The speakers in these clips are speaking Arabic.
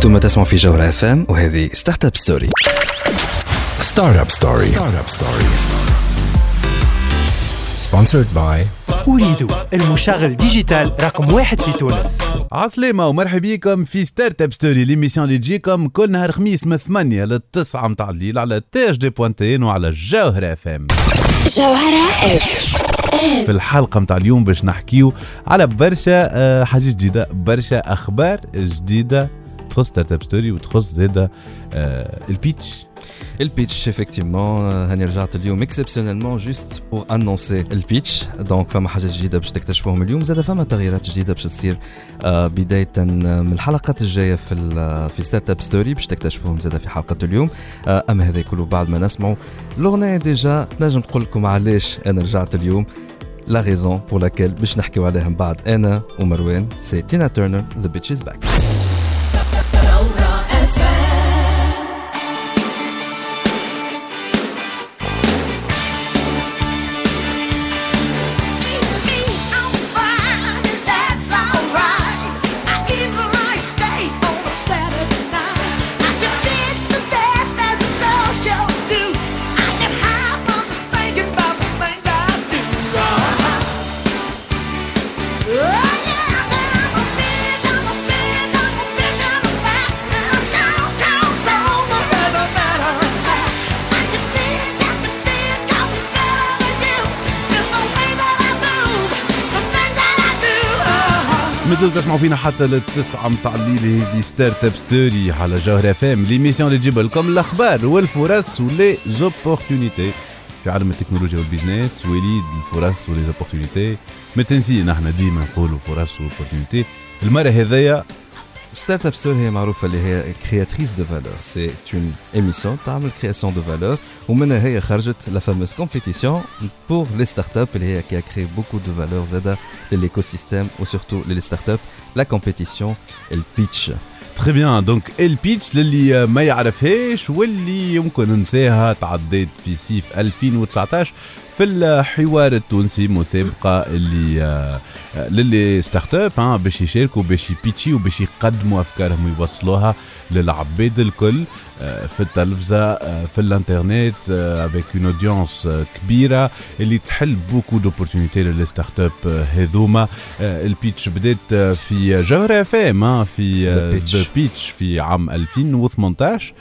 أنتم تسمعوا في جوهرة اف ام وهذه Startup Story Startup Story Startup Story sponsored by أوريدو المشغل digital رقم واحد في تونس. عسلامة ومرحبا بكم في Startup Story l'émission اللي تجيكم كل نهار خميس من 8 ل 9 متاع الليل على تاج دي point tn وعلى الجوهرة اف ام جوهرة اف في الحلقة متاع اليوم باش نحكيو على برشا آه، حاجة جديدة برشا أخبار جديدة تخص Startup Story وتخص زادة آه، البيتش. البيتش effectivement هاني رجعت اليوم exceptionnellement juste pour annoncer البيتش donc فما حاجات جديده باش تكتشفوهم اليوم زاد فما تغييرات جديده باش تصير بدايه من الحلقات الجايه في في Startup Story باش تكتشفوهم زاد في حلقه اليوم اما هذا كله بعد ما نسمعوا الاغنيه déjà نجم تقول لكم علاش أنا رجعت اليوم la raison pour laquelle باش نحكيو عليها من بعد أنا ومروان c'est تينا تيرنر the pitch is back تسمعوا فينا حتى للتسعة متاع الليل هذه Startup Story على جوهرة اف ام l'émission اللي تجيب لكم الاخبار والفرص و les opportunités في عالم التكنولوجيا وال business وليد الفرص و les opportunités ما تنسي نحن ديما نقولوا فرص و opportunités المرة هذيا Startup Story هي معروفه اللي هي créatrice de valeur c'est une émission تعمل création de valeur ومنها هي خرجت la fameuse compétition pour les startups اللي هي qui crée beaucoup de valeur زاده للايكو سيستيم وسورتو لي ستارت اب لا كومبيتيسيون البيتش très bien donc البيتش للي ما يعرفهاش واللي يمكن ننساها تعديت في صيف 2019 في الحوار التونسي مسابقة اللي آه، ل les startups باش يشاركوا باش يـ pitchi وباش يقدموا أفكارهم ويوصلوها للعباد الكل آه، في التلفزة آه، في الإنترنت avec une audience كبيرة اللي تحل beaucoup d'opportunités ل les startups هذوما البيتش بدات في جوهرة اف ام في. The Pitch في عام 2018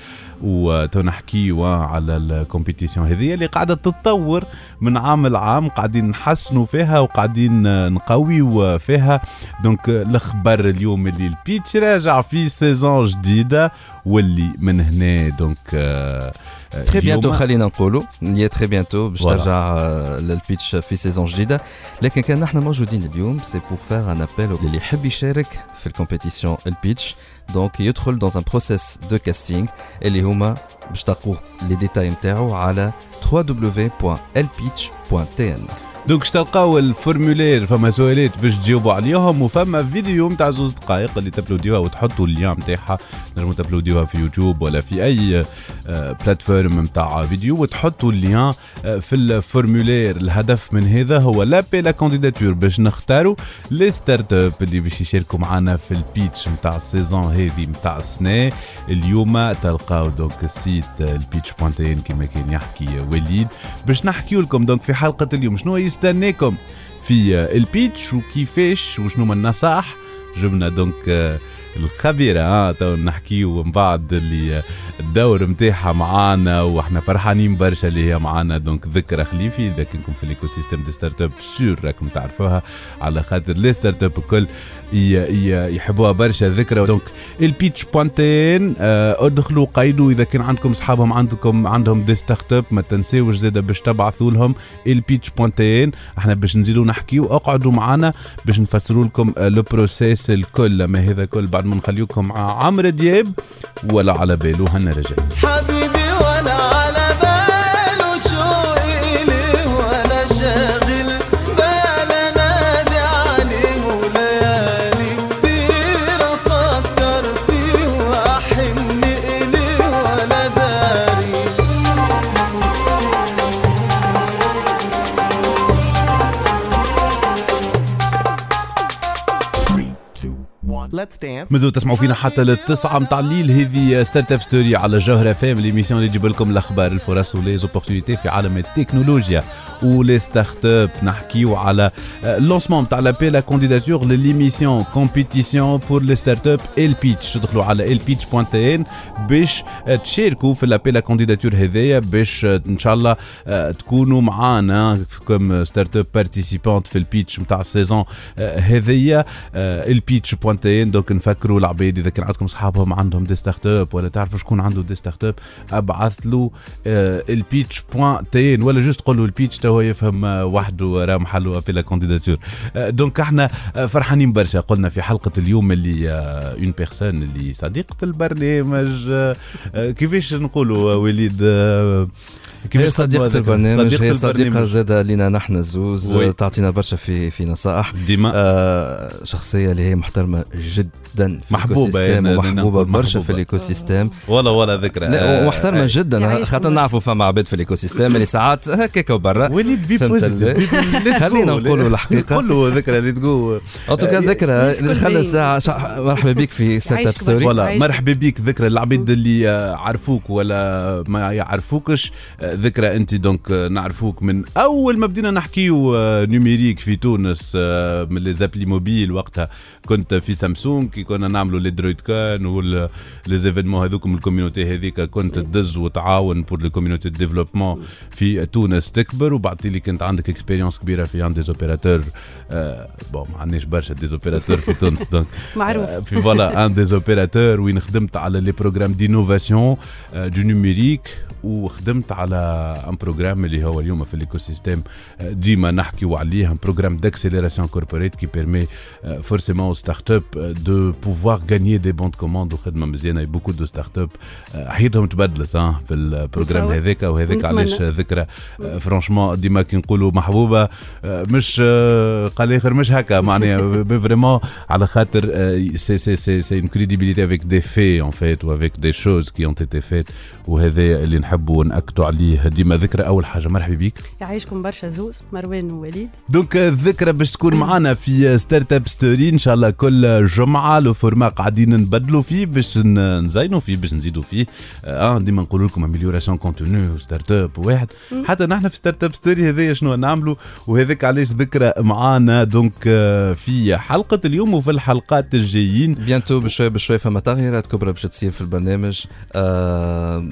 وتو نحكيو على ال compétition. هذه اللي قاعدة تتطور من عام لعام قاعدين نحسنوا فيها وقاعدين نقويو فيها. donc الأخبار اليوم اللي البيتش راجع في saison جديدة واللي من هنا donc آه، آه، très bientôt اليوم- خلينا نقولوا نية تري بيانتو باش Voilà. ترجع آه، للبيتش في saison جديده لكن كان نحن موجودين اليوم c'est pour faire un appel اللي يحب يشارك في ال compétition البيتش donc يدخل dans un process de casting اللي هما باش تلقوا les détails نتاعو على www.lpitch.tn باش تلقاو ال formulaire فما سؤالات باش تجاوبوا عليهم وفما فيديو نتاع زوز دقائق اللي t'uploadiوها وتحطوا ال lien نتاعها. نجموا t'uploadiوها في يوتيوب ولا في أي آه، plateforme نتاع فيديو وتحطوا ال lien آه، في ال formulaire. الهدف من هذا هو l'appel à candidature باش نختاروا les startups اللي باش يشاركوا معنا في البيتش نتاع ال saison هذه نتاع السنة. اليوم تلقاو donc ال site البيتش point tn كما كان يحكي وليد. باش نحكيو لكم donc في حلقة اليوم شنو يستناكم في آه، البيتش وكيفاش وشنو من النصائح. جبنا donc آه، الخبيرة ها تو نحكيو من بعد اللي آه، الدور نتاعها معانا وإحنا فرحانين برشا اللي هي معانا. donc ذكرى خليفي اذا كنكم في الايكو سيستم دي ستارت اب سور راكم تعرفوها. على خاطر les startups الكل يحبوها برشا ذكرى. donc البيتش point tn آه، ادخلوا قيدوا إذا كان عندكم صحابهم عندكم عندهم des startups ما تنساوش زاده باش تبعثوا لهم البيتش point tn إحنا باش نزيدوا نحكيو اقعدوا معنا باش نفسروا لكم آه، لو بروسيس الكل. ما هذا كل بعد ما نخليكم مع عمرو دياب ولا على باله هنا رجال مازالوا تسمعوا فينا حتى للتسعة متاع الليل هذه Startup Story على جوهرة اف ام l'émission اللي تجيب لكم الأخبار الفرص و les opportunités في عالم التكنولوجيا و les startups نحكيو على lancement متاع l'appel à candidature ل l'émission compétition pour les startups البيتش تدخلوا على البيتش.tn باش تشاركوا في l'appel à candidature هذايا باش إن شاء الله آه، تكونوا معانا comme startup participante في البيتش نتاع ال saison آه، هذيا دونك نفكروا العباد إذا كان عندكم صحابهم عندهم دي ستارت اب ولا تعرفوا شكون عنده دي ستارت اب ابعث له البيتش بوانت ان ولا جوست قول له البيتش تو يفهم آه، وحده راه محله في لا كونديداتور دونك إحنا آه، فرحانين برشا قلنا في حلقة اليوم اللي اون بيرسون اللي صديقة البرنامج آه، آه، كيفاش نقولوا آه، وليد آه، هي صديقة؟ البرنامج هي البرنامج. صديقة زادة لنا نحن الزوز. تعطينا برشا في في نصائح ديما آه شخصية اللي هي محترمة جدا في محبوبة، الإيكوسيستيم يعني ومحبوبة نقول برشا في. الايكو سيستيم ولا ولا ذكرى لا آه، ومحترمة آه، جدا يعيشكم خاطر. نعرفوا فما عباد في الايكو سيستيم اللي ساعات هكاك وبرا وليد بي؟ خلينا نقولوا الحقيقة. قولوا ذكرى اللي تقول ان توكا ذكرى خلى شع- مرحبا بك في ستارت اب ستوري. فوالا. مرحبا بك ذكرى العبيد اللي عرفوك ولا ما يعرفوكش آه، ذكرى أنت donc آه، نعرفوك من أول ما بدينا نحكيو numérique في تونس من les applis mobiles وقتها كنت في سامسونج كي كنا نعملوا les Droidcon ولا les événements هذوك من ال community هذيك كنت تدز وتعاون pour les community développement في تونس تكبر. وبعد لي كنت عندك expérience كبيرة في عند des opérateurs bon ما عندناش برشا des opérateurs في تونس donc معروف. آه، في voilà un des opérateurs وين خدمت على les programmes d'innovation du numérique وخدمت على un programme اللي هو اليوم في ال écosystème آه، ديما نحكيو عليه un programme d'accélération corporate qui permet forcément startup de pouvoir gagner des bons commandes وخدمه مزيانة. beaucoup de startups حياتهم تبدلت آه في ال programme. هذاك وهذاك. علاش ذكرى؟ franchement ديما كي نقولوا محبوبة آه، مش آه، قال آخر مش هكا. معناها vraiment على خاطر سي سي سي سي crédibilité avec des faits en fait ou avec des choses qui ont été faites. وهذا اللي نحبوا ناكدوا عليه ديما ذكرى أول حاجة. مرحبا بك. يعيشكم برشا زوز مروان ووليد. donc الذكرى باش تكون معنا في Startup Story إن شاء الله كل جمعة le format قاعدين نبدلوا فيه باش نزينوا فيه باش نزيدوا فيه. آه ديما نقول لكم amélioration continue و startup واحد حتى نحن في Startup Story هذايا شنو نعملوا؟ وهذاك علاش ذكرى معانا. donc آه، في حلقة اليوم وفي الحلقات الجايين. bientôt بشوي بشوي فما تغييرات كبرى باش تصير في البرنامج. آه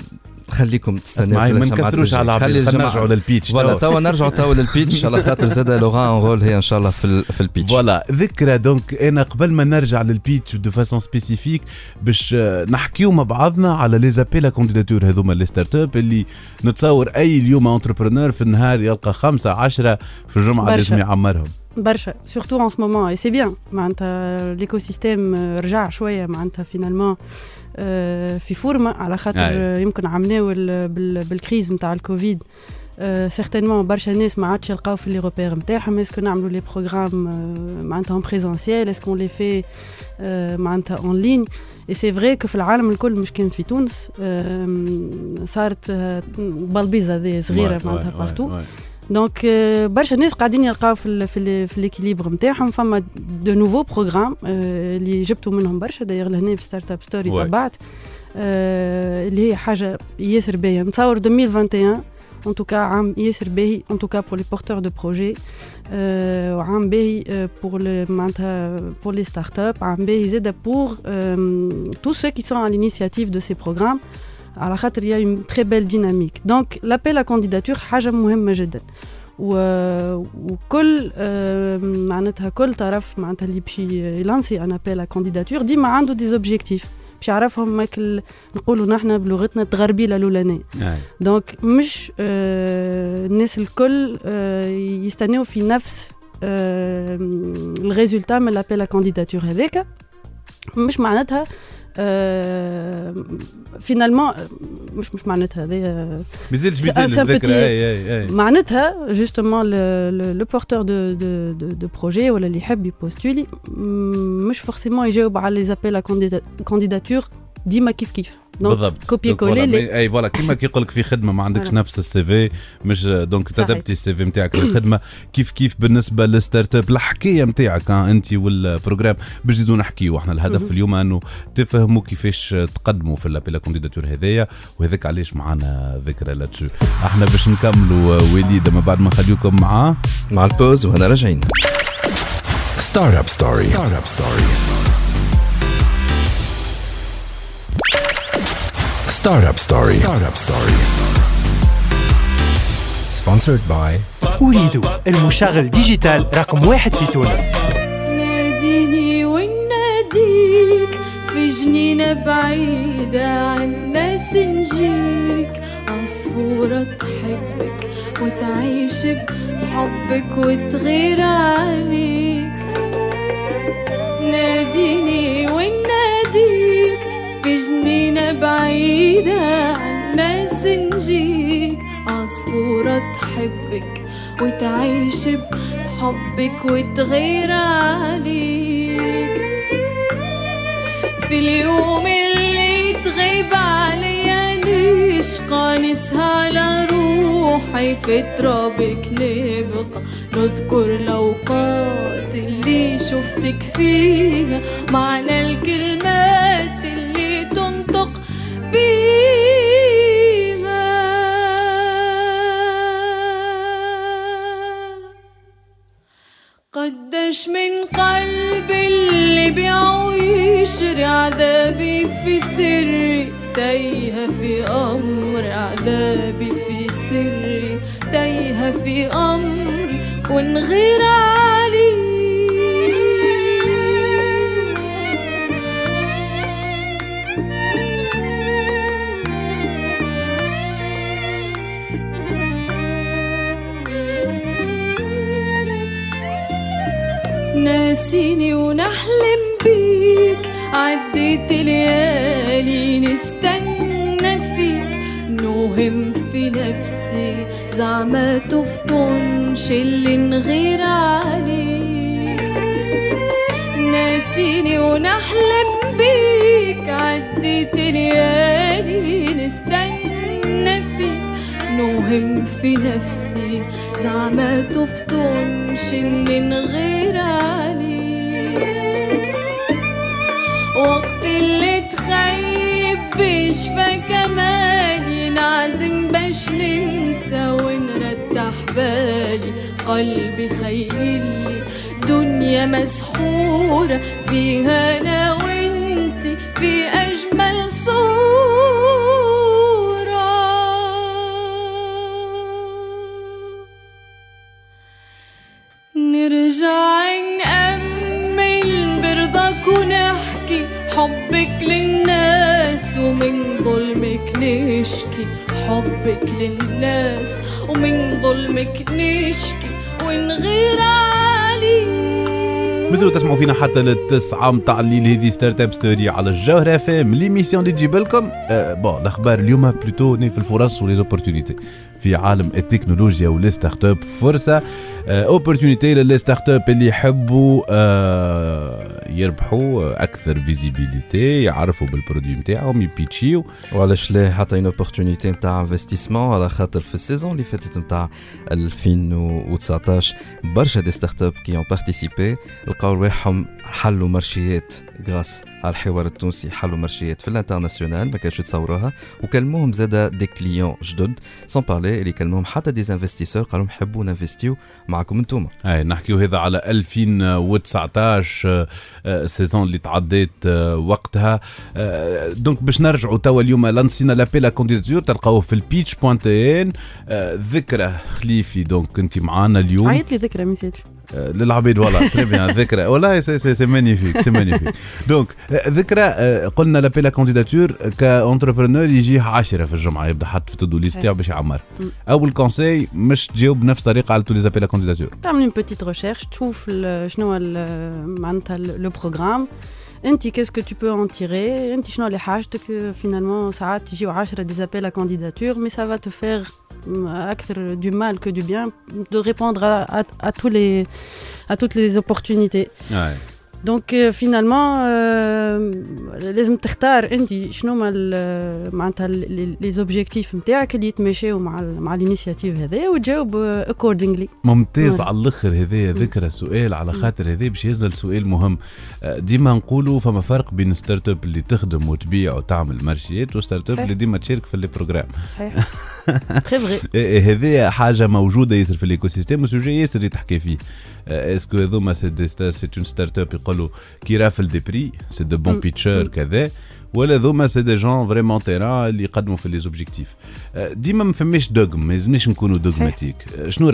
خليكم تستناو ما نكثروش على. العباد نرجعوا لل pitch voilà توا. نرجعوا توا لل pitch على خاطر زاد لوغان ان رول هي إن شاء الله في في البيتش فوالا. ذكرى donc أنا قبل ما نرجع لل pitch de façon spécifique باش نحكيو مع بعضنا على les appels à candidatures هذوما les startups اللي نتصور أي اليوم entrepreneur في النهار يلقى خمسة عشرة في الجمعة برشا. لازم يعمرهم. برشا surtout en ce moment et c'est bien معناتها l'écosystème رجع شوية. معناتها finalement في forme على خاطر. آه، يمكن عملناو ال- بال- بال crise نتاع الكوفيد. certainement برشا ناس ما عادش يلقاو في les repères نتاعهم est-ce que نعملوا les programmes معناتها en présentiel est-ce que les في معناتها en ligne et c'est vrai que في العالم الكل مش كان في تونس. صارت بلبيزة صغيرة معناتها partout donc آه، برشا ناس قاعدين يلقاو في ال في ال في l'équilibre نتاعهم فما de nouveaux programmes اللي جبتوا منهم برشا. داير لهنا في Startup Story Ouais. تبعت آه، اللي هي حاجة ياسر باهيه نتصور 2021 en tout cas عام ياسر باهي en tout cas pour les porteurs de projets وعام باهي pour معناتها pour les startups عام باهي زاده pour tous ceux qui sont على l'initiative de ces programmes على خاطر y a une très belle dynamique donc l'appel à candidatures حاجة مهمة جدا. و... وكل معناتها كل طرف معناتها اللي باش يلانسي un appel à candidatures ديما عنده des objectifs باش يعرفهم ماك نقولوا نحن بلغتنا التغربيله الاولانيه donc مش آه الناس الكل آه يستناو في نفس ال résultat من l'appel à candidatures هذاك. مش معناتها finalement مش مش معناتها هذايا مازالش C'est مازال un الذكرى petit- اي اي أي. معناتها justement le porteur de de de de projet ولا اللي يحب يبوستولي م- مش forcément يجاوب على les appels à candidatures ديما كيف كيف. بالضبط. copier-coller اي voilà كيما كيقول لك في خدمة ما عندكش. نفس ال CV مش donc. تادابتي ال CV نتاعك للخدمه كيف كيف بالنسبة لل startup الحكاية نتاعك أنت وال programme باش نزيدو نحكيو إحنا الهدف اليوم أنه تفهموا كيفاش تقدموا في ال appel à candidatures هذايا. وهذاك علاش معنا ذكرى لاتشو إحنا باش نكملوا وليد ما بعد ما نخليكم معاه مع ال pause وهنا راجعين. Startup Story. Startup Story. Startup Story. Startup Story. Sponsored by أريد المشغل digital رقم واحد في تونس ناديني وناديك في جنينة بعيدة عن ناس نجيك عصفورة تحبك وتعيش بحبك وتغير عليك ناديني وناديك في جنينة بعيدة ناس نجيك عصفورة تحبك وتعيش بحبك وتغير عليك. في اليوم اللي تغيب عليا نشقى نسهى على روحي في ترابك نبقى نذكر الأوقات اللي شفتك فيها معنى الكلمات بيها قداش من قلب اللي بيعو يشري عذابي في سري تايهة في أمر عذابي في سري تايهة في أمري. ونغير علي ناسيني ونحلم بيك. عديت ليالي نستنى فيك. نوهم في نفسي زعما تفطنش اللي نغير عليك. ناسيني ونحلم بيك. عديت ليالي نستنى فيك. نوهم في نفسي زعما تفطنش اني نغير عليك. وقت اللي تخيب بيشفى كمالي نعزم باش ننسى ونرتاح بالي. قلبي خيلي دنيا مسحورة فيها أنا وإنتي في أجمل حبك للناس ومن ظلمك نشكي عليك مازالوا تسمعوا فينا حتى للتسعة متاع الليل. هذه Startup Story على الجوهرة اف ام l'émission اللي تجيب لكم آه bon الاخبار اليوم plutôt في الفرص و les opportunités في عالم التكنولوجيا و les startups فرصة opportunité لل les startups اللي يحبوا آه يربحوا آه، أكثر visibilité يعرفوا بال produit نتاعهم يبيتشيو. وعلاش لا؟ حتى une opportunité نتاع investissement على خاطر في ال saison اللي فاتت نتاع 2019 برشا des startups qui ont participé لقاو رواحهم حلوا مارشيات grâce على الحوار التونسي حلوا مارشيات في ال international ما كانش يتصوروها. وكلموهم زادا des clients جدد sans parler اللي كلموهم حتى des investisseurs قالوا لهم نحبوا ننفستيو معكم انتوما. اي نحكيو هذا على 2019 آه، آه، saison اللي تعديت آه، وقتها. آه، donc باش نرجعوا توا اليوم لانسينا l'appel à candidatures تلقاوه في ال pitch point tn. ذكرى خليفي donc انت معانا اليوم. عيط لي ذكرى message آه، للعبيد والله très bien ذكرى والله c'est c'est c'est magnifique c'est magnifique donc آه، ذكرى آه، قلنا l'appel à candidatures ك entrepreneur يجيه 10 في الجمعه يبدا حط في ال to-do list تاعو باش يعمر اول conseil مش تجاوب بنفس الطريقة على tous les appels à candidatures تعمل une petite recherche تشوف ال- شنو هو ال- معناتها le programme انت qu'est-ce que tu peux en tirer انت شنو اللي حاجتك finalement ساعات يجيو 10 des appels à candidature mais ça va te faire أكثر de mal que de bien de répondre à, à, à tous les à toutes les opportunités et donc finalement لازم تختار انت شنو ال- معناتها les objectifs نتاعك اللي يتماشاو مع ال- مع ال initiative هذا وتجاوب accordingly ممتاز. على الأخر هذايا ذكرى سؤال على خاطر هذا باش يهز سؤال مهم. آه، ديما نقولوا فما فرق بين ستارت اب اللي تخدم وتبيع وتعمل مارشيات وستارت اب. اللي ديما تشارك في لي بروجرام صحيح. تري فغي إيه، هذه حاجة موجودة ياسر في الايكو سيستيم وسوجي ياسر يتحكي فيه. آه، اسكو هذوما سي دي ستار سي اون ستارت اب يقولوا كي رافل دي بري سي دو بون مم. بيتشر كذا ولا ذوما سي دي جون فريمون تيران اللي يقدموا في لي زوبجيكتيف آه، ديما ما فماش dogme ما لازمناش نكونوا dogmatiques آه، شنو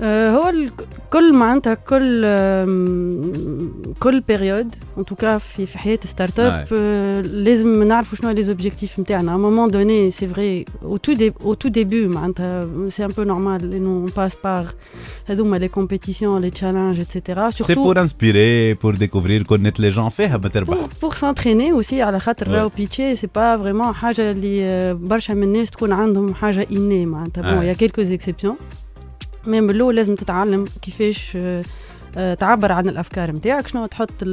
رايك انت ذاك؟ آه، هو ال- كل معناتها كل آم، كل période en tout cas في في حياة start-up آه، لازم نعرفوا شنو les objectifs نتاعنا à un moment donné c'est vrai au tout dé- au tout début معناتها c'est un peu normal انه passe par هذوما les compétitions les challenges et cetera c'est pour inspirer pour découvrir connaître les gens فيها ما تربح pour, pour s'entraîner aussi على خاطر Ouais. راهو pitcher c'est pas vraiment حاجة اللي آه، برشا من الناس تكون عندهم حاجة اني معناتها bonne Ouais. y a quelques exceptions mais من الأول لازم تتعلم كيفاش آه، آه، تعبر عن الأفكار نتاعك شنو تحط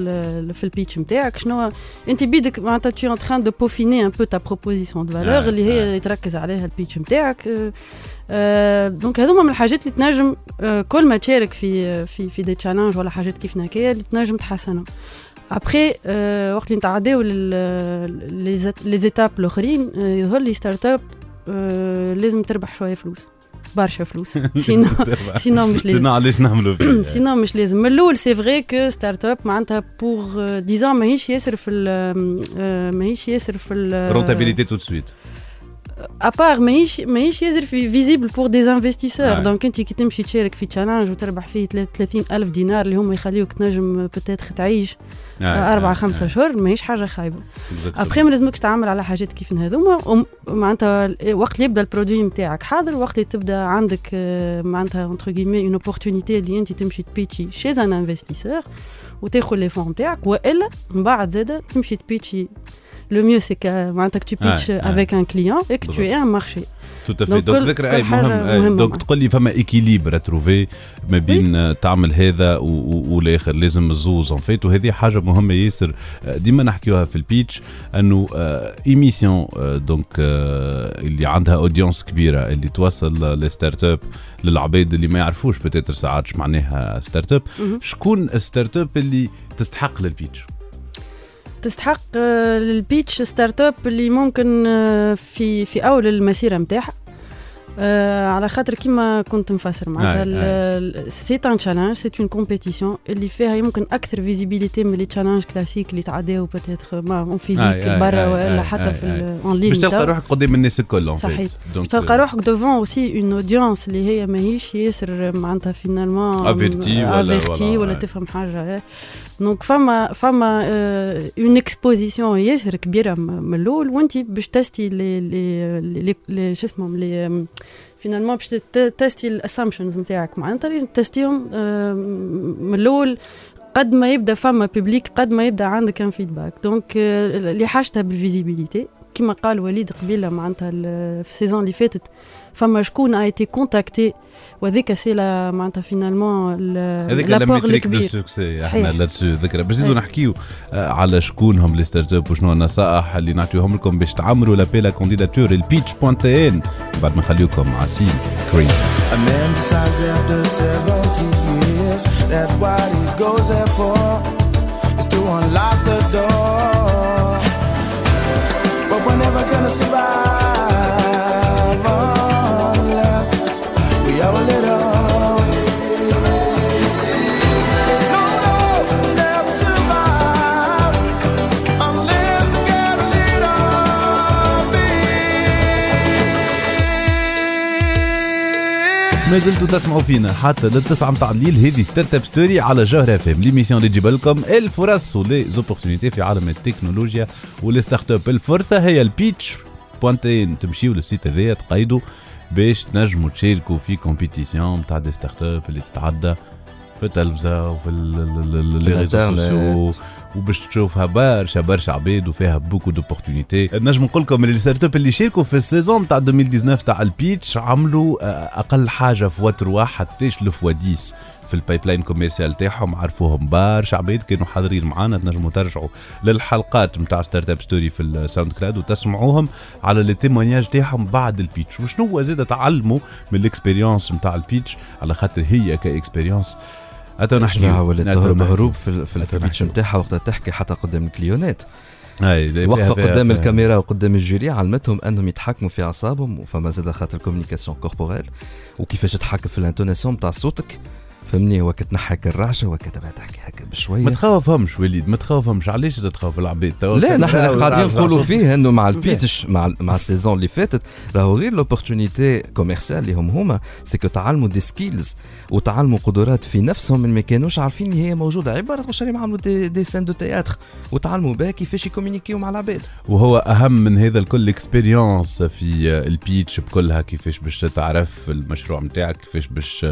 في ال pitch نتاعك شنو أنت بيدك معناتها en train de peaufiner un peu ta proposition de valeur Ouais, اللي هي تركز عليها ال pitch نتاعك آه، آه، donc هذوما من الحاجات اللي تنجم كل ما تشارك في في في des challenges ولا حاجات كيف هكايا اللي تنجم تحسنهم. ابخي وقت اللي نتعداو les étapes الآخرين يظهر les start-up لازم تربح شوية فلوس. برشا فلوس. sinon sinon مش لازم. شنو علاش نعملوا فيه sinon مش لازم. من الأول c'est vrai que start-up معناتها pour des gens ماهيش ياسر في ال- آه، ماهيش ياسر في ال- rentabilité tout de suite après ماهيش ماهيش ياسر في visible pour des investisseurs. donc انت كي تمشي تشارك في challenge وتربح فيه 30 الف دينار اللي هما يخليوك تنجم peut-être تعيش أربعة خمسة شهور ماهيش حاجة خايبة ابخي ما لازمكش تعمل على حاجات كيف هذوما وم- معناتها وقت اللي يبدا البرودوي نتاعك حاضر وقت اللي تبدا عندك معناتها اونتر كيمي اون اوبورتونيتي اللي انت تمشي تبيتشي شي ان انفستيسور وتاخذ لي فون نتاعك والا من بعد زاده تمشي تبيتشي ميو سي معناتها que tu pitches avec un client et que tu بالضبط. es un marché. تو تفي دونك دونك ذكر اي مهم دونك. تقول لي فما ايكيليبر تروفي ما بين تعمل هذا والاخر لازم الزوز en fait وهذه حاجة مهمه ياسر ديما نحكيوها في ال pitch انه émission donc اللي عندها audience كبيره اللي توصل لل start-up للعباد اللي ما يعرفوش peut-être ساعات معناها start-up. شكون ال start-up اللي تستحق لل pitch تستحق آه، ال pitch start-up اللي ممكن آه، في في أول المسيرة نتاعها آه على خاطر كيما كنت مفسر معناتها أي، سي ان تشالنج سي اون كومبيتيسيون اللي فيها يمكن أكثر فيزيبيليتي من لي تشالنج كلاسيك اللي تعداو بتاتر ما اون فيزيك أي، أي، برا أي، ولا أي، حتى أي، في أي. اون لين باش تلقى روحك قدام الناس الكل اون صحيح. فيت دونك تلقى روحك دوفون اوسي اون اودينس اللي هي ماهيش ياسر معناتها فينالمون Averti ولا- افيرتي ولا- ولا ouais. تفهم حاجة دونك فما فما اون اكسبوزيسيون ياسر كبيرة م- من الأول. وانت باش تستي لي لي لي- لي شو اسمهم لي finalement باش تستي ال assumptions نتاعك معناتها لازم تستيهم من الأول قد ما يبدا فما public قد ما يبدا عندك un feedback donc اللي حاجتها بال visibilité كما قال وليد قبيلة معناتها في ال saison اللي فاتت فما شكون a été contacté وهذيك c'est la معناتها finalement هذيك la métrique de succès إحنا. لاتسو ذكرى باش نزيدوا أي. نحكيو آه، على شكون هم les start-up وشنو النصائح اللي نعطيوهم لكم باش تعمروا l'appel à candidature ال pitch point tn بعد ما نخليوكم مع سين كريم A man decides after 70 years that what he goes there for is to unlock the door. We're never gonna survive ما زلتوا تسمعوا فينا حتى للتسعة متاع الليل. هذه Startup Story على جوهر اف ام l'émission اللي تجيب لكم الفرص و les opportunités في عالم التكنولوجيا وال start-up الفرصه هي ال pitch point tn تمشيو لل site هذايا تقيدوا باش تنجموا تشاركوا في compétition متاع des start-up اللي تتعدى في التلفزة وفي les réseaux. sociaux وباش تشوفها برشا برشا عباد وفيها beaucoup d'opportunités نجم نقول لكم اللي start-up اللي شاركوا في ال saison تاع 2019 تاع ال pitch عملوا آه، أقل حاجة في وتر واحد تيش لفوا 10 في البايب لاين كوميرسيال تاعهم. عرفوهم برشا عباد كانوا حاضرين معانا تنجموا ترجعوا للحلقات نتاع ستارت اب ستوري في الساوند كلاود وتسمعوهم على لي تيمونياج تاعهم بعد البيتش. وشنو زاد تعلموا من الاكسبيريونس نتاع البيتش؟ على خاطر هي كاكسبيريونس اتو نحكي جماعة ولات أتو تهرب نحكيو. هروب في في البيتش. نتاعها وقتها تحكي حتى قدام الكليونات فيها- قدام فيها- الكاميرا وقدام الجوري علمتهم أنهم يتحكموا في أعصابهم وفما زاد خاطر كوميونيكاسيون كوربوريل وكيفاش تحكم في ال intonation تاع صوتك فهمني وقت تنحك الرعشه وقت تبع تحكي هكا بشوية. ما تخوفهمش وليد ما تخوفهمش علاش تخوف العباد توا لا نحن قاعدين نقولوا. فيه إنه مع ال pitch مع مع ال saison اللي فاتت راهو غير l'opportunité commerciale اللي هم هما c'est que تعلموا des skills وتعلموا قدرات في نفسهم اللي ما كانوش عارفين اللي هي موجودة. عبارة راهم عملوا des, des scènes de théâtre وتعلموا بها كيفاش يكومينيكيو مع العباد. وهو أهم من هذا الكل expérience في ال pitch بكلها كيفاش باش تعرف المشروع نتاعك كيفاش باش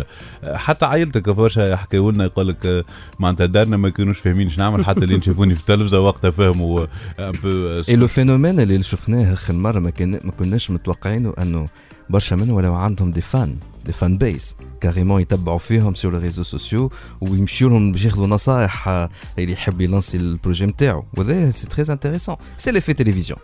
حتى عائلتك برشا يحكيوا لنا يقول لك معناتها دارنا ما كانوش فاهمين شنو نعمل حتى اللي نشوفوني في التلفزة وقتها فهموا ان بو اي لو phénomène اللي شفناه آخر مرة ما, كناش متوقعينه أنه برشا منهم ولاو عندهم des fans des fan base carrément يتبعوا فيهم sur réseaux sociaux ويمشيو لهم باش ياخذوا نصائح آه، اللي يحب يلانسي ال projet نتاعو وهذا c'est très intéressant c'est les في تلفزيون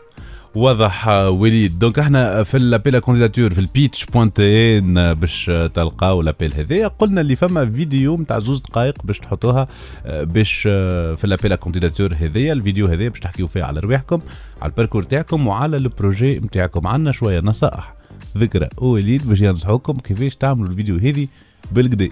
واضح آه، وليد. donc إحنا في ال appel candidature في ال pitch point tn باش آه، تلقاو ال appel هذايا. قلنا اللي فما فيديو نتاع زوز دقائق باش تحطوها باش في ال appel candidature هذايا. الفيديو هذايا باش تحكيو فيه على رواحكم على ال parcours تاعكم وعلى ال projet نتاعكم عندنا شوية نصائح. ذكرى وليد باش ينصحوكم كيفاش تعملوا الفيديو هذه بالكدا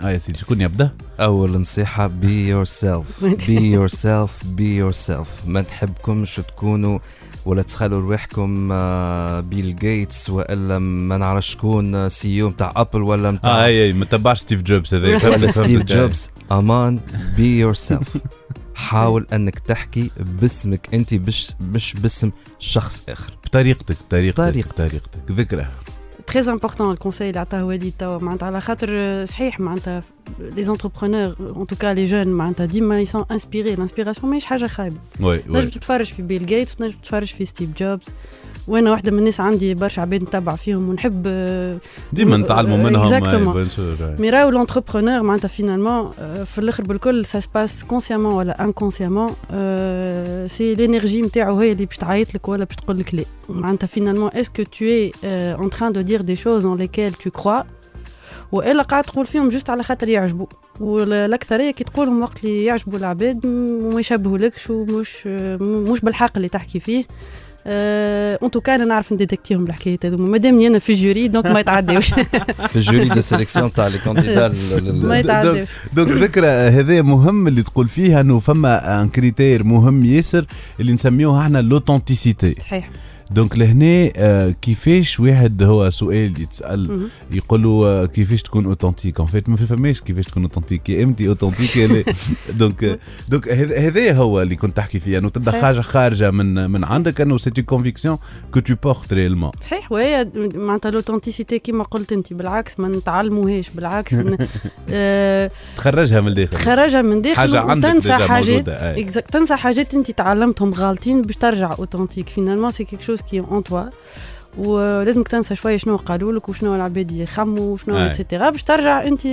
آه يا سيدي شكون يبدأ؟ أول نصيحة be yourself be yourself be yourself ما تحبكمش تكونوا ولا تخلوا رواحكم آه، بيل جيتس وإلا ما نعرف شكون CEO نتاع Apple ولا آه نتاع AI ما تبعش ستيف جوبز هذاك. ولا ستيف جوبز أمان be yourself حاول انك تحكي باسمك. انت مش مش باسم شخص آخر. بطريقتك بطريقتك طريقتك. بطريقتك ذكرى très important ال conseil اللي عطاه وليد توا معناتها على خاطر آه، صحيح معناتها les entrepreneurs en tout cas les jeunes معناتها ديما ils sont inspirés ال inspiration ماهيش حاجة خايبة. تنجم تتفرج في بيل جيتس وتنجم تتفرج في ستيف جوبز وأنا واحدة من الناس عندي برشا عباد نتبع فيهم ونحب آه، ديما نتعلموا آه، منهم أي. mais راهو l'entrepreneur معناتها finalement في الآخر بالكل ça se passe consciemment ولا inconsciemment c'est l'énergie نتاعو هي اللي باش تعيط لك ولا باش تقول لك لا. معناتها finalement est-ce que tu es en train de dire des choses en lesquelles tu crois وإلا قاعد تقول فيهم juste على خاطر يعجبوا والاكثريه كي تقولهم وقت اللي يعجبوا العباد وما يشبهولكش ومش مش بالحق اللي تحكي فيه. en tout cas أنا نعرف نديتكتيهم الحكايات هذوما مادامني أنا في ال jury donc ما يتعداوش في ال jury de sélection تاع les candidats ما يتعداوش donc ذكرى هذا مهم اللي تقول فيها إنه فما un critère مهم ياسر اللي نسميوه إحنا l'authenticité صحيح. donc لهنا آه، كيفاش واحد هو سؤال يتسأل. يقول له آه، كيفاش تكون authentique en fait ما فماش كيفاش تكون authentique يا إنتي authentique يا لا. donc آه، donc هذا هو اللي كنت تحكي فيه انه تبدا. حاجة خارجة من من عندك. انه c'est tes convictions que tu portes réellement صحيح. وهي معناتها l'authenticité كيما قلت انت بالعكس ما نتعلموهاش. بالعكس تخرجها من الداخل تخرجها من داخل حاجة عندك déjà حاجات. تنسى حاجات انت تعلمتهم غالطين باش ترجع authentique finalement c'est quelque chose qui est en toi ولازمك تنسى شوية شنو قالوا لك وشنو العباد يخموا وشنو. et cetera باش ترجع انت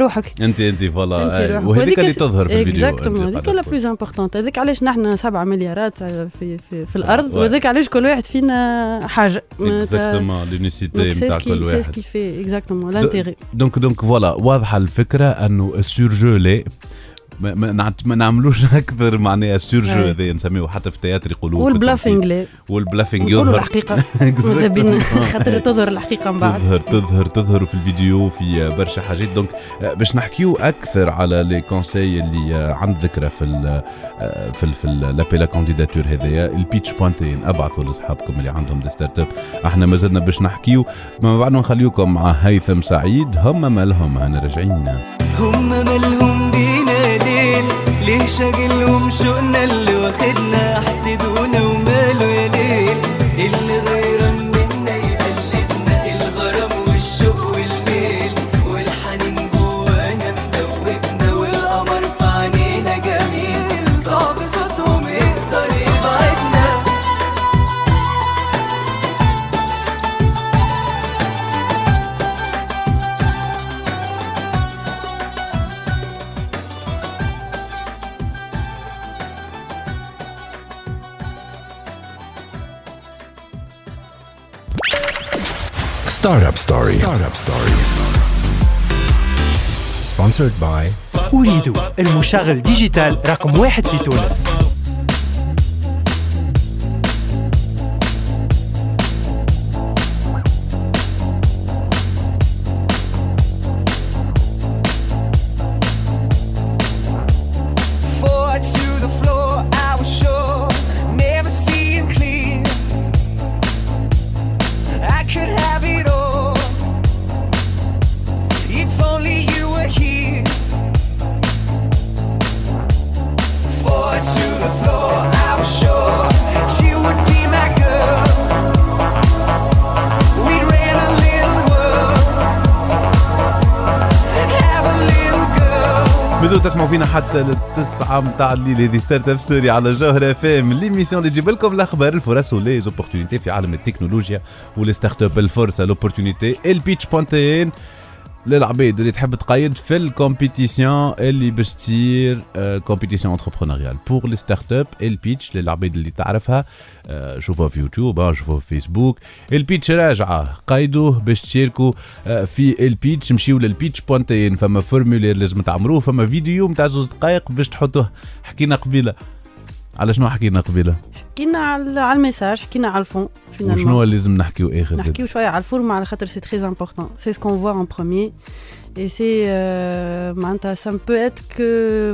روحك انت انت voilà. وهذيك اللي تظهر في الفيديو exactement هذيك لا. plus importante هذيك علاش نحن 7 مليارات في في, في الأرض oui. وهذاك علاش كل واحد فينا حاجة exactement l'unicité نتاع كل سي واحد ce qui fait exactement l'intérêt donc donc voilà واضحه الفكرة انه ال surjeu لا ما, ما, نعملوش أكثر معناها ال surjeu أي. هذا نسميه حتى في ال théâtre يقولوه في وال bluffing. لا وال bluffing يظهر. الحقيقة. خاطر تظهر الحقيقة من بعد. تظهر تظهر تظهر في الفيديو في برشا حاجات. donc آه، باش نحكيو أكثر على les conseils اللي آه، عند ذكرى في ال آه، في ال في l'appel à candidature هذايا. ال pitch point tn ابعثوا لأصحابكم اللي عندهم des start-up إحنا ما زلنا باش نحكيو. ما بعد نخليوكم مع هيثم سعيد. هم مالهم أنا راجعين. هم مالهم. ليه شاغلهم شوقنا اللي واخدنا؟ Startup Story. Startup Story. Sponsored by أريد المشغل ديجيتال رقم واحد في تونس حتى للتسعة متاع الليل. هذه Start-up Story على جوهرة FM l'émission اللي تجيب لكم الأخبار الفرص و les opportunités في عالم التكنولوجيا ولي ستارت أب الفرصة l'opportunité ال pitch point tn للعبيد اللي تحب تقيد في ال compétition اللي باش تصير compétition entrepreneuriale pour les start-up ال pitch للعبيد اللي تعرفها آه، شوفوها في يوتيوب آه، شوفوها في فيسبوك. ال pitch راجعة. قيدوه باش تشاركوا آه، في ال pitch مشيو لل pitch point tn فما formulaire لازم تعمروه فما فيديو متاع زوز دقائق باش تحطوه. حكينا قبيلة. على شنو حكينا قبيلة؟ حكينا على على ال message حكينا على ال fond وشنو لازم نحكيو آخر نحكيو شوية على ال forme على خاطر c'est très important c'est ce qu'on voit en premier et c'est معناتها ça peut être que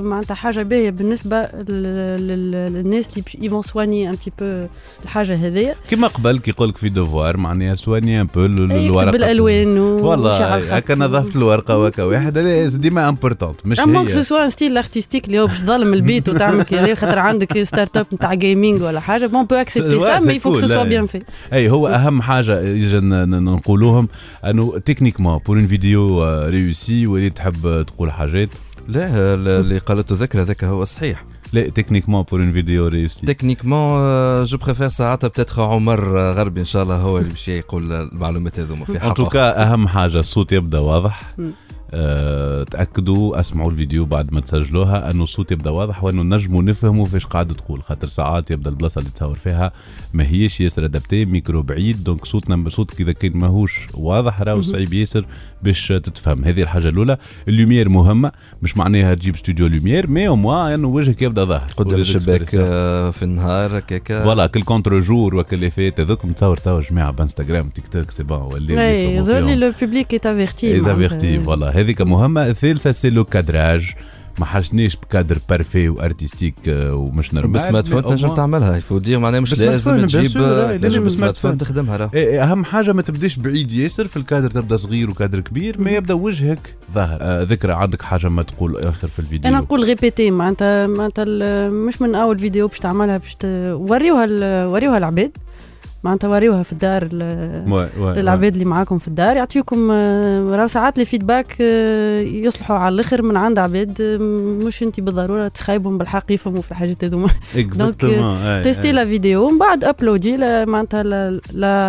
معناتها حاجة باهيه بالنسبة لل- لل- للناس اللي il faut soigner un petit peu الحاجة هذيا كما قبل كي يقول لك في devoir معناها soigner un peu الورقة. بالالوان والله هكا نظفت الورقة وهكا واحد. ديما importante مش امون كو soit style artistique اللي هو باش تظلم البيت وتعمل كذا خاطر عندك start-up نتاع gaming ولا حاجة bon on peut accepter ça mais faut que ce soit. bien fait أي هو أهم حاجة يجي نقولوهم أنه techniquement pour une vidéo réussie وليد تحب تقول حاجات؟ لا اللي قالته ذكر هذاك هو الصحيح لا techniquement pour une vidéo réussie techniquement je préfère ساعتها peut-être عمر غربي ان شاء الله هو اللي باش يقول المعلومات هذوما. في ان حلقه en tout cas أهم حاجة الصوت يبدأ واضح. تأكدوا أسمعوا الفيديو بعد ما تسجلوها أنه الصوت يبدأ واضح وأنه نجموا نفهموا فاش قاعد تقول. خاطر ساعات يبدأ البلاصة اللي تصور فيها ما هيش ياسر adapté micro بعيد donc صوتنا صوتك اذا كان ماهوش واضح راهو صعيب ياسر باش تتفهم. هذه الحاجة الأولى ال lumière مهمة مش معناها تجيب استوديو lumière mais au moins أنه وجهك يبدأ ظاهر. قدام الشباك آه، في النهار هكاك. voilà كل contre-jour وكل اللي فات هذوك متصور توا جماعة بانستغرام تيك توك c'est bon ولي اي ذولي le public est averti est averti voilà هذيك مهمة. الثالثة c'est le cadrage. ما حاجنيش ب cadre parfait و artistique آه، ومش normal بال smartphone تنجم تعملها. ça veut dire معناها مش لازم تجيب لازم بال smartphone. تخدمها راه إيه، إيه، أهم حاجة ما تبداش بعيد ياسر في الكادر تبدأ صغير وكادر كبير ما يبدأ وجهك ظاهر. آه، ذكرى عندك حاجة ما تقول آخر في الفيديو؟ أنا نقول répétez معناتها معناتها مش من أول فيديو باش تعملها باش وريوها وريوها العباد. معناتها وريوها في الدار للعباد اللي معاكم في الدار. يعطيكم آه، راهو ساعات les feedbacks آه، يصلحوا على الأخر من عند عباد آه، مش أنت بالضرورة تخايبهم بالحق يفهموا في الحاجات هذوما. exactement testez la vidéo ومن بعد uploadez معناتها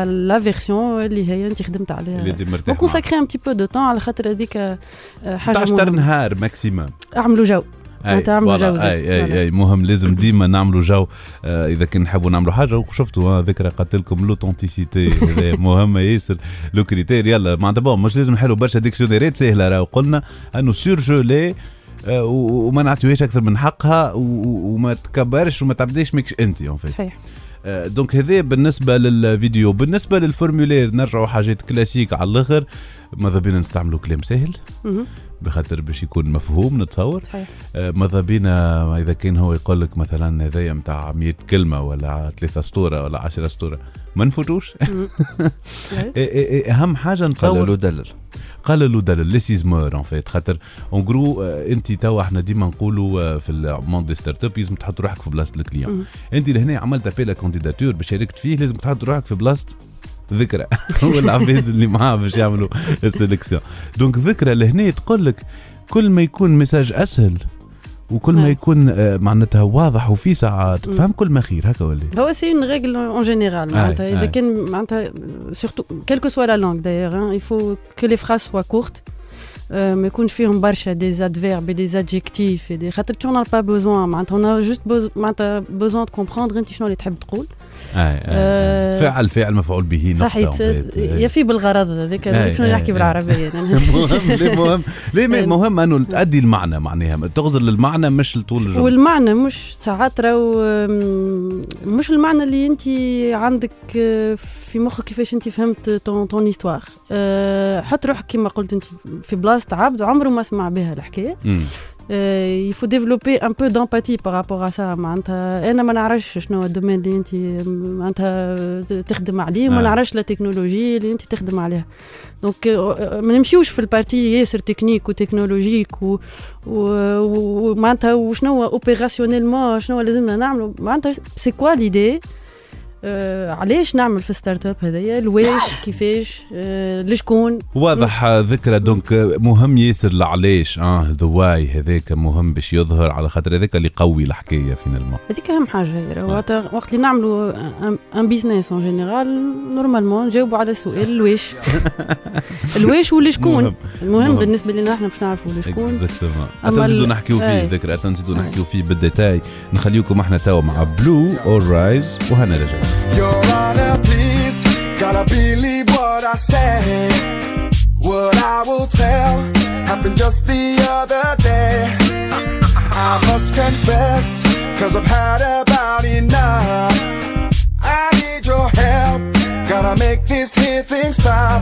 la version اللي هي أنت خدمت عليها. اللي مرتاح. و consacrez un petit peu de temps على خاطر هذيك حاجة 11 مهمة. نهار maximum أعملوا جو. أي، معناتها عملوا voilà، جو. أي أي. أي مهم لازم ديما نعملوا جو آه إذا كان نحبوا نعملوا حاجة وشفتوا آه ذكرى قالت لكم l'authenticité هذا مهمه ياسر le critère يلا معناتها bon مش لازم نحلوا برشا ديكسيونيرات سهلة راهو. قلنا أنه sûr آه، و- وما نعطيوهاش أكثر من حقها وما تكبرش وما تعبديش ماكش أنت en fait صحيح. آه، donc هذا بالنسبة للفيديو. بالنسبة لل formulaire نرجعوا حاجات classiques على الآخر. ماذا بينا نستعملوا كلام سهل. بخاطر باش يكون مفهوم نتصور؟ صحيح. آه، ماذا بينا إذا كان هو يقول لك مثلا هذايا نتاع 100 كلمة ولا ثلاثة اسطوره ولا 10 اسطوره ما نفوتوش؟ إيه- إيه- إيه، أهم حاجة نتصور قالوا دلل. قال له دلل ليسيزمور en fait خاطر en gros انت توا إحنا ديما نقولوا آه، في ال monde des startups لازم تحط روحك في بلاصة ال client انت لهنا عملت appel à candidatures باش شاركت فيه لازم تحط روحك في بلاصة ذكرى. والعباد اللي معاه باش يعملوا ال sélection donc ذكرى لهنا تقول لك كل ما يكون message أسهل وكل ما نعم. يكون آه، معناتها واضح وفي ساعات تفهم كل ما خير. هكا ولا هو c'est une règle en général معناتها. إذا كان معناتها surtout quelle que soit la langue d'ailleurs que les phrases soient courtes. آه، ما يكونش فيهم برشا des adverbes des adjectifs خاطر t'as pas besoin معناتها on a juste معناتها besoin de comprendre انت شنو اللي تحب تقول؟ آه، آه، آه، فعل فعل مفعول به. إيه. يفي بالغرض هذاك شنو نحكي. بالعربية أنا. مهم ليه مهم ليه مهم أنه تأدي المعنى معناها تغزر للمعنى مش لطول الجملة والمعنى مش ساعات راهو مش المعنى اللي أنت عندك آه، في مخك كيفاش أنت فهمت طون طون استوار حط روحك كما قلت أنت في بلاصة عبد عمره ما سمع بها الحكاية. Il faut développer un peu d'empathie par rapport à ça معناتها أنا ما نعرفش شنو هو الدومين اللي انت معناتها تخدم عليه وما آه. نعرفش la technologie اللي انت تخدم عليها donc ما نمشيوش في ال partie ياسر technique و technologique و- و- و- ومعناتها وشنو هو opérationnellement شنو هو لازمنا نعملوا معناتها c'est quoi l'idée آه علاش نعمل في startup هذايا؟ الواش كيفاش؟ آه لشكون؟ واضح آه، ذكرى donc آه، مهم ياسر العلاش آه the why هذاك مهم باش يظهر على خاطر هذاك اللي يقوي الحكاية finalement هذيك أهم حاجة هي راهو وقت اللي نعملوا un business en général normalement نجاوبوا على السؤال الواش. الواش واللي شكون؟ مهم. المهم مهم. بالنسبة لنا إحنا باش نعرفوا اللي شكون. exactement أما نزيدو ال- نحكيو فيه أي. ذكرى نزيدو نحكيو فيه بال détail نخليكم إحنا توا مع بلو اور رايز وهنرجع Your Honor, please, gotta believe what I say. What I will tell happened just the other day. I must confess, cause I've had about enough. I need your help, gotta make this here thing stop.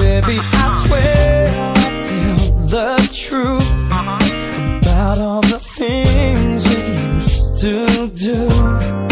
Baby, I swear I'll tell the truth about all the things we used to do.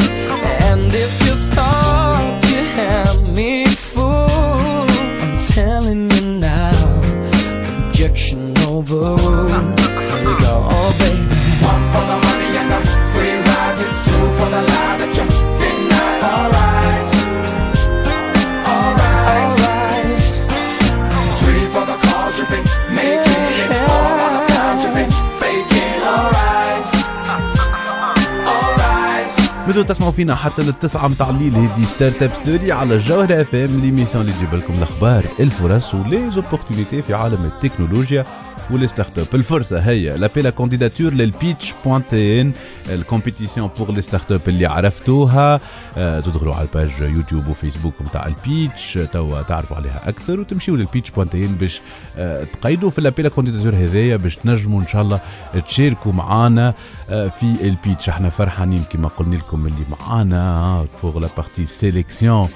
مازلوا تسمعوا فينا حتى للتسعة متاع الليل هذه Startup Story على الجوهرة FM اللي اللي تجيب لكم الأخبار الفرص و les opportunités في عالم التكنولوجيا. و les startups الفرصة هي l'appel à candidatures لل pitch point tn ال compétition pour les startups اللي عرفتوها تدخلوا على ال page يوتيوب وفيسبوك نتاع ال pitch توا تعرفوا عليها أكثر وتمشيوا لل pitch point tn باش تقيدوا في l'appel à candidatures هذايا باش تنجموا ان شاء الله تشاركوا معانا في ال pitch إحنا فرحانين كما قلنا لكم اللي معانا pour la partie sélection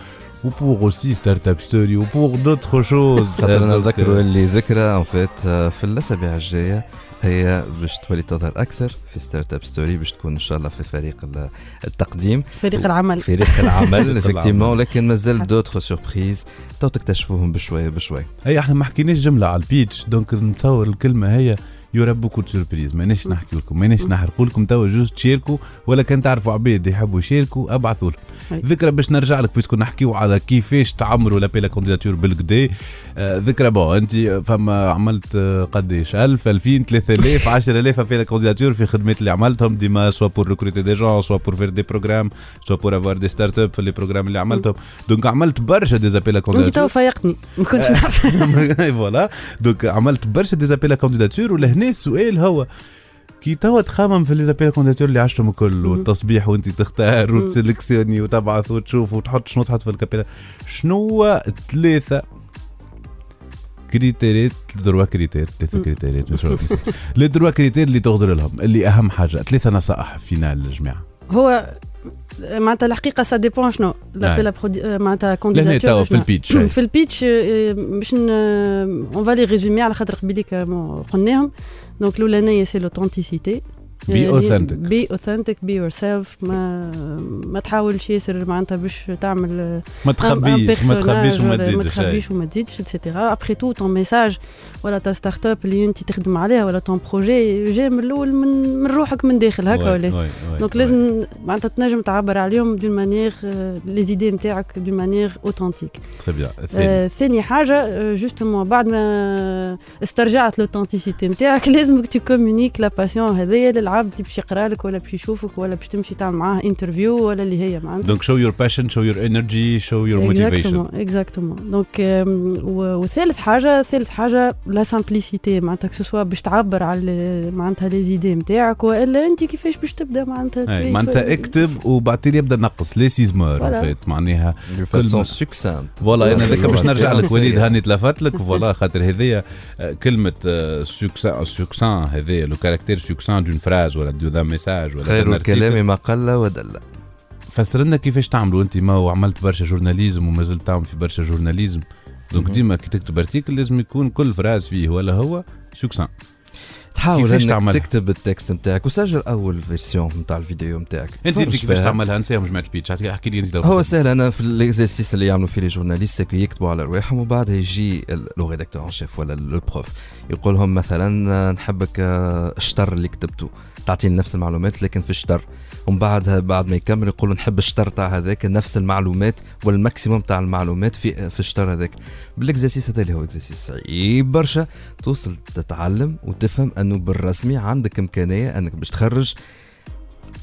و pour aussi Startup Story و pour d'autres choses خاطر نذكروا اللي ذكرى en fait في الأسابيع الجاية. هي باش تولي تظهر أكثر في Startup Story باش تكون إن شاء الله في فريق ال- التقديم. فريق العمل. فريق العمل effectivement. ولكن مازال d'autres surprises تو تكتشفوهم بشوية بشوية. هي إحنا ما حكيناش جملة على ال pitch donc نتصور الكلمة هي il y aura beaucoup surprises ماناش نحكي لكم ماناش نحرقوا لكم توا juste تشاركوا ولا كان تعرفوا عباد يحبوا يشاركوا أبعثوا لهم. ذكرى باش نرجع لك puisque نحكيو على كيفاش تعمروا l'appel à candidatures بالكدا آه ذكرى bon أنت فما عملت آه، قديش 1000 2000 3000 10000 appel à candidatures في خدمات اللي عملتهم. ديما soit pour recruter des gens soit pour faire des programmes soit pour avoir des startups في les programmes اللي عملتهم. donc عملت برشا des appels à أنت candidatures تو فايقتني ما كنتش. نعرف. voilà donc عملت برشا des appels à candidature ولهنا السؤال هو كي توا تخمم في les appels à candidature اللي عشتهم الكل والتصبيح وانت تختار وت sélectionner وتبعث وتشوف وتحط شنو تحط في الكابيلا شنو ثلاثة critère ات trois critères ثلاثة كيفاش. les trois critères اللي تغزر لهم اللي أهم حاجة ثلاثة نصائح finales للجماعة. هو معناتها الحقيقة ça dépend شنو. نعم. لا برودي معناتها لهنا candidature توا في ال pitch في ال pitch آه، باش on va les résumer على خاطر قبيليك آه، قلناهم. donc الاولانيه c'est l'authenticité Be authentic. be authentic be yourself ما ما تحاولش ياسر معناتها باش تعمل ما تخبيش ما تخبيش وما ما تزيدش أي. تخبيش وما تزيدش et cetera après tout ton message ولا ta startup اللي أنت تخدم عليها ولا ton projet جاي من الأول من من روحك من داخل هكا ولا؟ donc. لازم معناتها تنجم تعبر عليهم d'une manière les idées نتاعك d'une manière authentique très bien الثاني ثاني حاجة justement بعد ما استرجعت l'authenticité نتاعك لازمك tu communiques la passion هذايا العبد اللي باش يقرأ لك ولا باش يشوفك ولا باش تمشي تعمل معاه interview ولا اللي هي معناتها. donc show your passion show your energy show your motivation exactement donc وثالث حاجة ثالث حاجة la simplicité معناتها que ce soit باش تعبر على معناتها les idées نتاعك وإلا أنت كيفاش باش تبدأ معناتها اي معناتها اكتب وبعدين يبدأ نقص. لي سيزمور معناها façon succincte voilà أنا ذاك باش نرجع لك وليد. هاني تلفت لك voilà خاطر هذيا آه، كلمة succinct succinct هذايا le caractère succinct d'une phrase ولا d'un message ولا خير. الكلام ما قل ودل. فسر لنا كيفاش تعملوا انت؟ ما وعملت برشا journalisme وما زلت تعمل في برشا journalisme. donc. ديما كي تكتب article لازم يكون كل phrase فيه ولا هو succincte. تحاول إنك تعملها؟ تكتب ال texte نتاعك وسجل أول version نتاع الفيديو نتاعك. أنت أنت كيفاش. تعملها؟ نساهم جماعة ال pitch. احكي لي أنت هو سهل أنا في ال exercice اللي يعملوا فيه les journalistes يكتبوا على رواحهم وبعدها يجي le rédacteur en chef ولا le prof يقول لهم مثلا آه، نحبك آه، الشطر اللي كتبته. تعطيني نفس المعلومات لكن في الشطر ومن بعدها بعد ما يكمل يقول نحب الشطر تاع هذاك نفس المعلومات وال maximum تاع المعلومات في في الشطر هذاك. بال exercice هذا اللي هو exercice صعيب برشا. توصل تتعلم وتفهم أنه بالرسمي عندك إمكانية أنك باش تخرج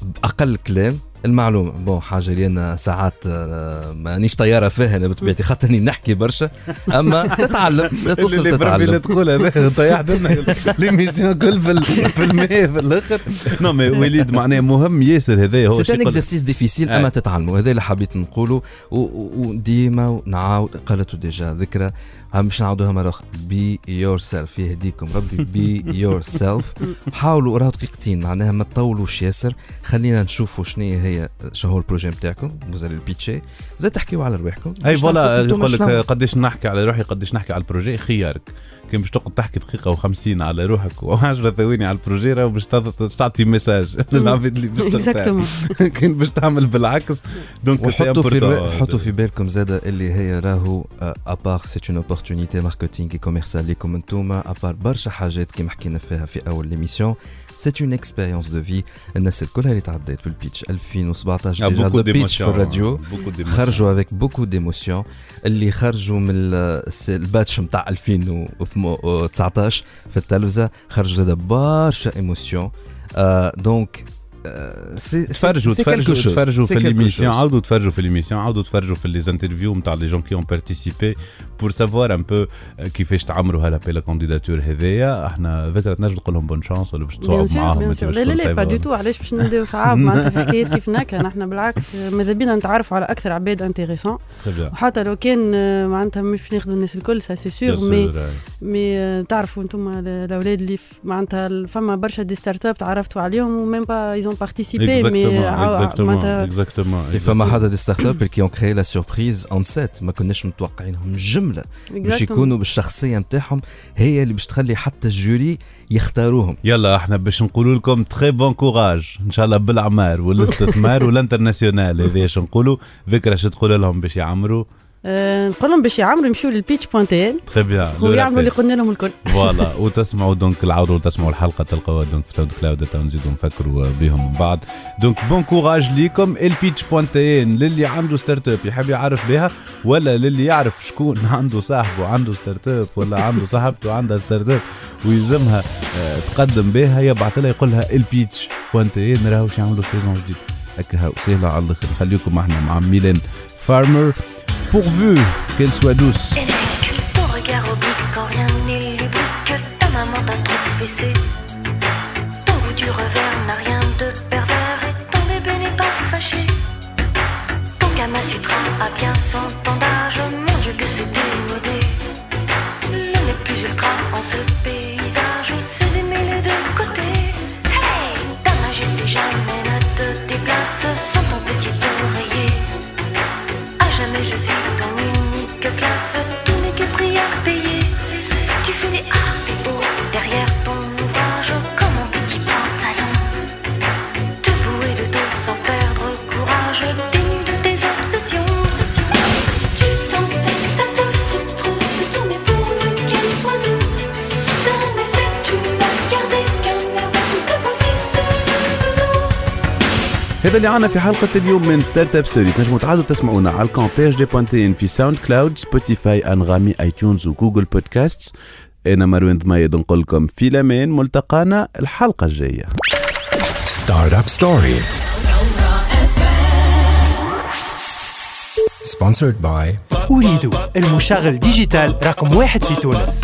بأقل كلام المعلومة. bon حاجة اللي أنا ساعات آه، مانيش طيارة فيها أنا بطبيعتي خاطرني نحكي برشا. أما تتعلم اللي لا تتعلم. تقول هذا طيحت لنا l'émission كل في ال- في الآخر. non mais وليد معناه مهم ياسر هذا هو c'est un exercice difficile. أما تتعلموا هذا اللي حبيت نقوله وديما نعاود قالته déjà ذكرى. مش نعاودوها مرة أخرى. be yourself يهديكم ربي. be yourself حاولوا راهو دقيقتين معناها ما تطولوش ياسر. خلينا نشوفوا شنو هي شنو هو ال projet نتاعكم وزال ال pitch زاد تحكيوا على رواحكم. اي voilà يقول لك. قديش نحكي على روحي قديش نحكي على ال projet خيارك. كان باش تقعد تحكي دقيقة و50 على روحك و10 ثواني على ال projet راهو باش تعط- باش تعطي message للعباد اللي باش كان باش تعمل بالعكس. donc c'est وحطوا في حطوا في بالكم زاده اللي هي راهو à part c'est une opportunité marketing commerciale ليكم انتوما à part برشا حاجات كيما حكينا فيها في أول l'émission c'est une expérience de vie الناس الكل اللي تعديت بال pitch 2017 Ah, déjà beaucoup ال pitch في d'émotions, الراديو beaucoup d'émotions. خرجوا avec beaucoup d'émotions اللي خرجوا من ال- الس- الباتش نتاع 2019 في التلفزه خرجوا زاد برشا ايموسيون دونك سي تفرجوا سي تفرجوا quelque chose. تفرجوا C'est في quelque ليميسيون chose. عاودوا تفرجوا في ليميسيون عاودوا تفرجوا في لي انترفيو نتاع لي جون كي اون بارتيسيبي بور سافوار ان بو كيفاش تعمروا هلا بلا كونديداتور هذايا إحنا ذكرت تنجم تقول لهم بون شانس ولا باش بيان تصعب سور معاهم بيان أنت سور باش لا لا تكون لا با صعيبة. دو تو علاش باش نديو صعاب معناتها في حكايات كيف نكا نحن بالعكس ماذا بينا نتعرفوا على أكثر عباد intéressants Très bien. وحتى لو كان آه، معناتها مش باش ناخذوا الناس الكل سا سي Bien سور sûr, مي ouais. مي آه، تعرفوا أنتم الاولاد اللي في- معناتها ال- فما برشا des startups تعرفتوا عليهم و même pas ils ont participé Exactement, exactement, معناتها exactement. فما هذا des startups اللي ont créé la surprise en set ما كناش متوقعينهم جمله باش Exactement. يكونوا بالشخصيه نتاعهم هي اللي باش تخلي حتى ال jury يختاروهم يلا إحنا باش نقولوا لكم très bon courage ان شاء الله بالاعمار والاستثمار وال international هذا اش نقولوا ذكرى شو تقول لهم باش يعمروا آه، نقول لهم باش يعمروا يمشيوا لل pitch point tn très bien ويعملوا اللي قلنا لهم الكل. voilà وتسمعوا donc العودوا تسمعوا الحلقة تلقوها donc في ساوند كلاود نزيدوا نفكروا بهم من بعد donc bon courage ليكم ال pitch point tn للي عنده startup يحب يعرف بها ولا للي يعرف شكون عنده صاحبه عنده startup ولا عنده صاحبته عندها startup ويلزمها آه، تقدم بها. يبعث لها يقول لها البيتش بوانتين راهو باش يعملوا سيزون جديد. هكا سهلة على الآخر. خليكم إحنا مع ميلان فارمر pourvu qu'elle soit douce. Ton regard oblique quand rien n'est lubrique Ta maman t'a trop fessé Ton goût du revers n'a rien de pervers Et ton bébé n'est pas fâché. Ton Kama Sutra a bien cent ans d'âge Mon Dieu que c'est démodé. Le n'est plus ultra en ce هذا اللي عنا في حلقة اليوم من Startup Story تنجموا تعادوا تسمعونا على الكون PHD point tn في SoundCloud Spotify أنغامي iTunes و Google Podcast أنا مروان ضمايد نقول لكم في الأمان ملتقانا الحلقة الجاية. Startup Story. Sponsored by أريد المشغل digital رقم واحد في تونس.